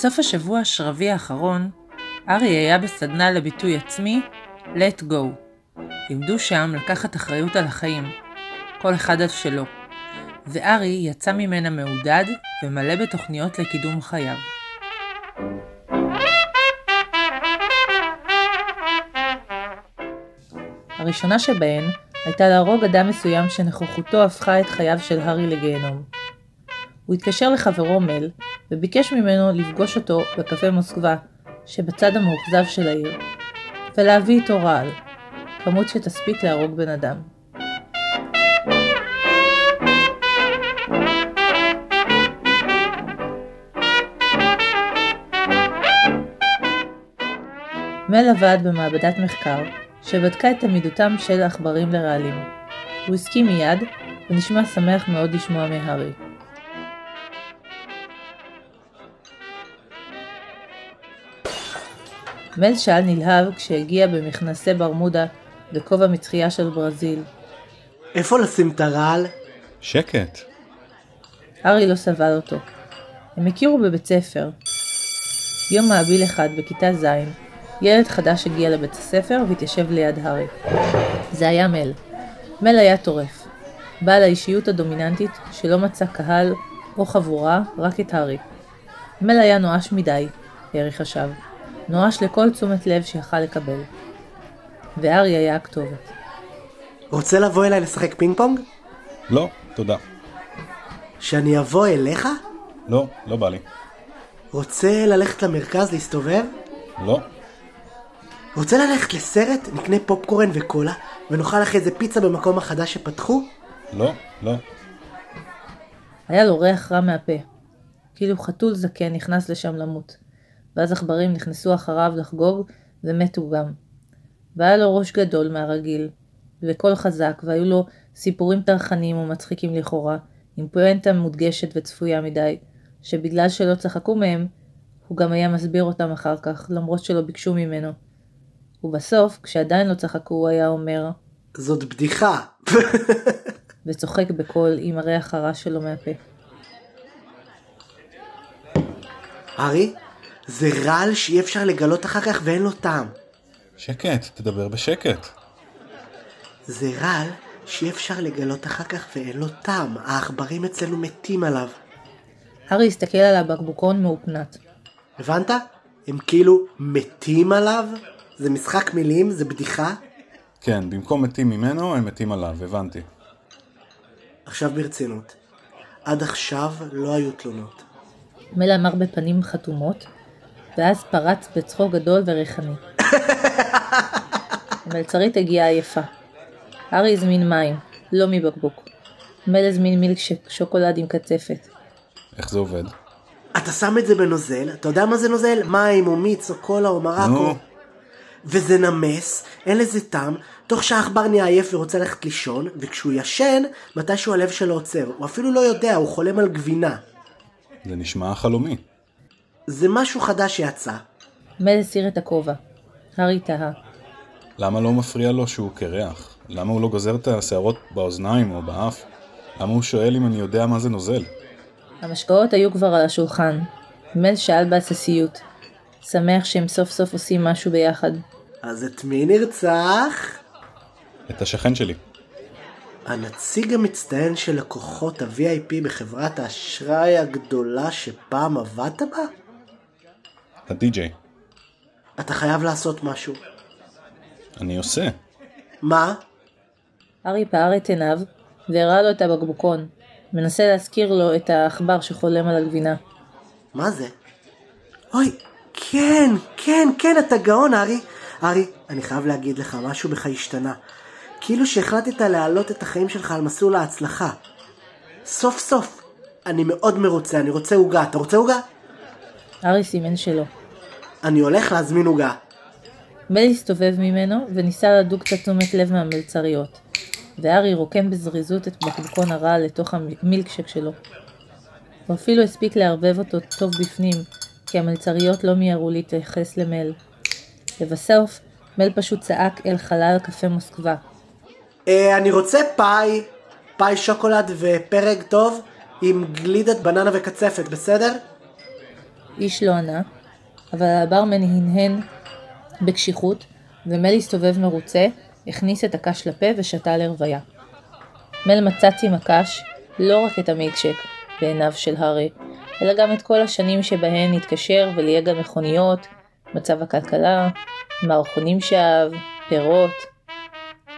בסוף השבוע השרבי האחרון, ארי היה בסדנה לביטוי עצמי Let Go. לימדו שם לקחת אחריות על החיים, כל אחד על שלו, וארי יצא ממנה מעודד ומלא בתוכניות לקידום חייו. הראשונה שבהן הייתה להרוג אדם מסוים שנוכחותו הפכה את חייו של הארי לגיהנום. הוא התקשר לחברו מל, וביקש ממנו לפגוש אותו בקפה מוסקבה, שבצד המאוכזב של העיר, ולהביא איתו רעל, כמות שתספיק להרוג בן אדם. מל עבד במעבדת מחקר, שבדקה את עמידותם של עכברים לרעלים. הוא הסכים מיד, ונשמע שמח מאוד לשמוע מהארי. מל שאל נלהב כשהגיע במכנסי ברמודה וכובע מצחייה של ברזיל. איפה לשים את הרעל? שקט. הארי לא סבל אותו. הם הכירו בבית ספר. יום מעביל אחד בכיתה ז', ילד חדש הגיע לבית הספר והתיישב ליד הארי. זה היה מל. מל היה טורף. בעל האישיות הדומיננטית שלא מצא קהל או חבורה, רק את הארי. מל היה נואש מדי, הארי חשב. נואש לכל תשומת לב שיכל לקבל. והארי היה הכתובת. רוצה לבוא אליי לשחק פינג פונג? לא, תודה. שאני אבוא אליך? לא, לא בא לי. רוצה ללכת למרכז להסתובב? לא. רוצה ללכת לסרט? נקנה פופקורן וקולה, ונאכל אחרי זה פיצה במקום החדש שפתחו? לא, לא. היה לו ריח רע מהפה. כאילו חתול זקן נכנס לשם למות. ואז עכברים נכנסו אחריו לחגוג, ומתו גם. והיה לו ראש גדול מהרגיל, וקול חזק, והיו לו סיפורים טרחניים ומצחיקים לכאורה, עם פואנטה מודגשת וצפויה מדי, שבגלל שלא צחקו מהם, הוא גם היה מסביר אותם אחר כך, למרות שלא ביקשו ממנו. ובסוף, כשעדיין לא צחקו, הוא היה אומר, זאת בדיחה. וצוחק בקול עם הריח הרע שלו מהפה. ארי, זה רעל שאי אפשר לגלות אחר כך ואין לו טעם. שקט, תדבר בשקט. זה רעל שאי אפשר לגלות אחר כך ואין לו טעם. העכברים אצלנו מתים עליו. הארי הסתכל על הבקבוקון מאופנת. הבנת? הם כאילו מתים עליו? זה משחק מילים? זה בדיחה? כן, במקום מתים ממנו, הם מתים עליו, הבנתי. עכשיו ברצינות. עד עכשיו לא היו תלונות. מל אמר בפנים חתומות, ואז פרץ בצחוק גדול וריחני. המלצרית הגיעה עייפה. הארי הזמין מים, לא מבקבוק. מל הזמין מילקשק שוקולד עם קצפת. איך זה עובד? אתה שם את זה בנוזל, אתה יודע מה זה נוזל? מים או מיץ או קולה או מרק. או... וזה נמס, אין לזה טעם, תוך שהעכבר נהיה עייף ורוצה ללכת לישון, וכשהוא ישן, מתישהו הלב שלו עוצר. הוא אפילו לא יודע, הוא חולם על גבינה. זה נשמע חלומי. זה משהו חדש שיצא. מל הסיר את הכובע. הארי תהה. למה לא מפריע לו שהוא קרח? למה הוא לא גוזר את השערות באוזניים או באף? למה הוא שואל אם אני יודע מה זה נוזל? המשקאות היו כבר על השולחן. מל שאל בהססיות. שמח שהם סוף סוף עושים משהו ביחד. אז את מי נרצח? את השכן שלי. הנציג המצטיין של לקוחות ה-VIP בחברת האשראי הגדולה שפעם עבדת בה? הדי-ג'יי. אתה חייב לעשות משהו. אני עושה. מה? הארי פער את עיניו, והראה לו את הבקבוקון, מנסה להזכיר לו את העכבר שחולם על הגבינה. מה זה? אוי, כן, כן, כן, אתה גאון, ארי. ארי, אני חייב להגיד לך, משהו בך השתנה. כאילו שהחלטת להעלות את החיים שלך על מסלול ההצלחה. סוף סוף. אני מאוד מרוצה, אני רוצה עוגה. אתה רוצה עוגה? הארי סימן שלא. אני הולך להזמין עוגה. מל הסתובב ממנו, וניסה לדוג קצת תשומת לב מהמלצריות. והארי רוקם בזריזות את בקבוקון הרעל לתוך המילקשק שלו. הוא אפילו הספיק לערבב אותו טוב בפנים, כי המלצריות לא מיהרו להתייחס למל. לבסוף, מל פשוט צעק אל חלל קפה מוסקבה. אה, אני רוצה פאי, פאי שוקולד ופרק טוב עם גלידת בננה וקצפת, בסדר? איש לא ענה, אבל הברמן הנהן בקשיחות, ומל הסתובב מרוצה, הכניס את הקש לפה ושתה לרוויה. מל מצץ עם הקש לא רק את המילקשק בעיניו של הארי, אלא גם את כל השנים שבהן התקשר ולייג על מכוניות, מצב הכלכלה, מערכונים שאהב, פירות.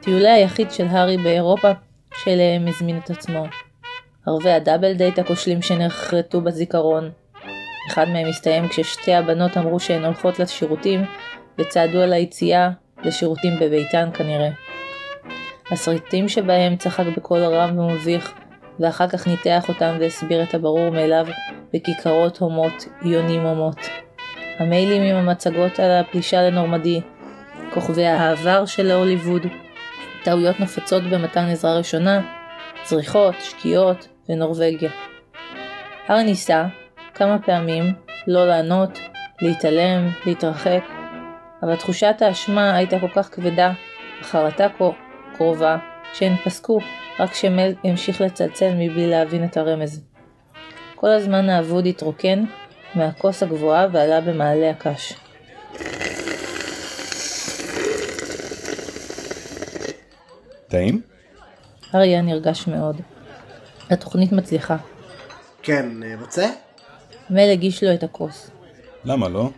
טיולי היחיד של הארי באירופה שאליהם הזמין את עצמו. ערבי הדאבל דייט הכושלים שנחרטו בזיכרון. אחד מהם הסתיים כששתי הבנות אמרו שהן הולכות לשירותים וצעדו על היציאה לשירותים בביתן כנראה. הסרטים שבהם צחק בקול רם ומביך, ואחר כך ניתח אותם והסביר את הברור מאליו בכיכרות הומות, יונים הומות. המיילים עם המצגות על הפלישה לנורמדי, כוכבי העבר של הוליווד, טעויות נפוצות במתן עזרה ראשונה, זריחות, שקיעות ונורבגיה. הר ניסה, כמה פעמים, לא לענות, להתעלם, להתרחק, אבל תחושת האשמה הייתה כל כך כבדה, החרטה קרובה, שהן פסקו רק כשמל המשיך לצלצל מבלי להבין את הרמז. כל הזמן האבוד התרוקן מהכוס הגבוהה ועלה במעלה הקש. טעים? אריה נרגש מאוד. התוכנית מצליחה. כן, רוצה? מל הגיש לו את הכוס. למה לא?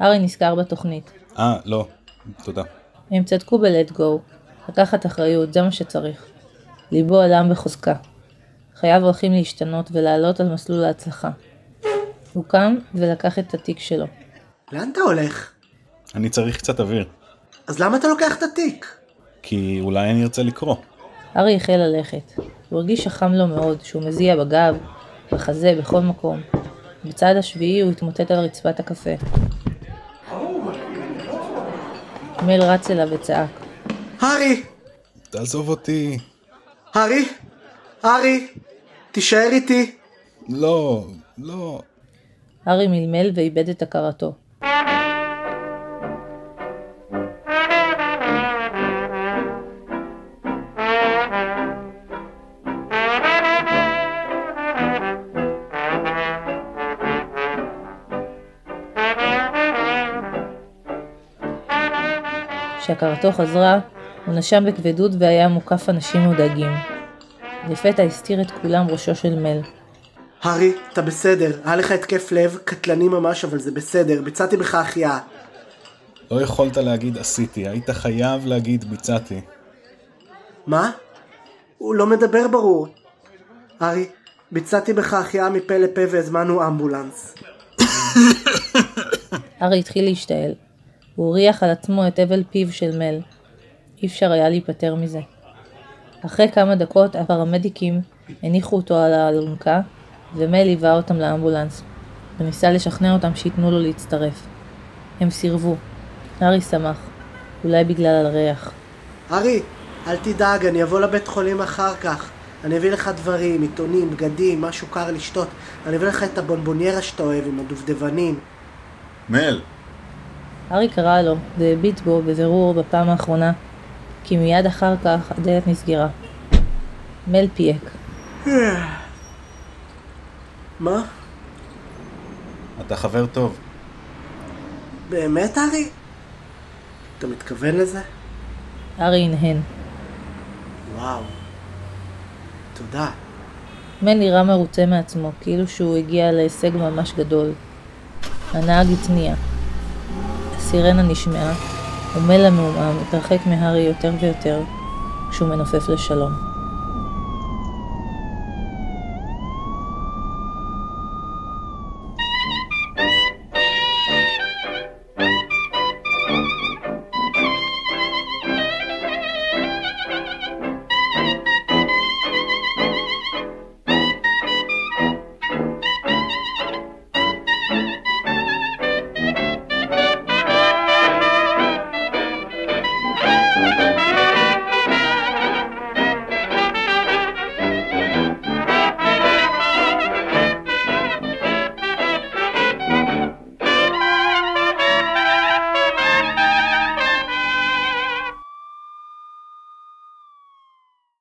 ארי נזכר בתוכנית. אה, לא. תודה. הם צדקו ב-let go. לקחת אחריות, זה מה שצריך. ליבו עלם בחוזקה. חייו הולכים להשתנות ולעלות על מסלול ההצלחה. הוא קם ולקח את התיק שלו. לאן אתה הולך? אני צריך קצת אוויר. אז למה אתה לוקח את התיק? כי אולי אני ארצה לקרוא. ארי החל ללכת. הוא הרגיש שחם לו מאוד, שהוא מזיע בגב, בחזה, בכל מקום. בצד השביעי הוא התמוטט על רצפת הקפה. מל רץ אליו וצעק. הארי! תעזוב אותי. הארי! הארי! תישאר איתי! לא, לא. הארי מלמל ואיבד את הכרתו. כשהכרתו חזרה, הוא נשם בכבדות והיה מוקף אנשים מודאגים. לפתע הסתיר את כולם ראשו של מל. הארי, אתה בסדר. היה לך התקף לב קטלני ממש, אבל זה בסדר. ביצעתי בך החייאה. לא יכולת להגיד עשיתי, היית חייב להגיד ביצעתי. מה? הוא לא מדבר ברור. הארי, ביצעתי בך החייאה מפה לפה והזמנו אמבולנס. הארי התחיל להשתעל. הוא הריח על עצמו את הבל פיו של מל. אי אפשר היה להיפטר מזה. אחרי כמה דקות הפרמדיקים הניחו אותו על האלונקה, ומל ליווה אותם לאמבולנס, וניסה לשכנע אותם שייתנו לו להצטרף. הם סירבו. הארי שמח, אולי בגלל הריח. הארי, אל תדאג, אני אבוא לבית חולים אחר כך. אני אביא לך דברים, עיתונים, בגדים, משהו קר לשתות. אני אביא לך את הבונבוניירה שאתה אוהב עם הדובדבנים. מל, הארי קרא לו, והביט בו בבירור בפעם האחרונה, כי מיד אחר כך הדלת נסגרה. מל פייק. מה? אתה חבר טוב. באמת, הארי? אתה מתכוון לזה? הארי הנהן. וואו. תודה. מל נראה מרוצה מעצמו, כאילו שהוא הגיע להישג ממש גדול. הנהג התניע. הסירנה נשמעה, ומל המעומעם התרחק מהארי יותר ויותר, כשהוא מנופף לשלום.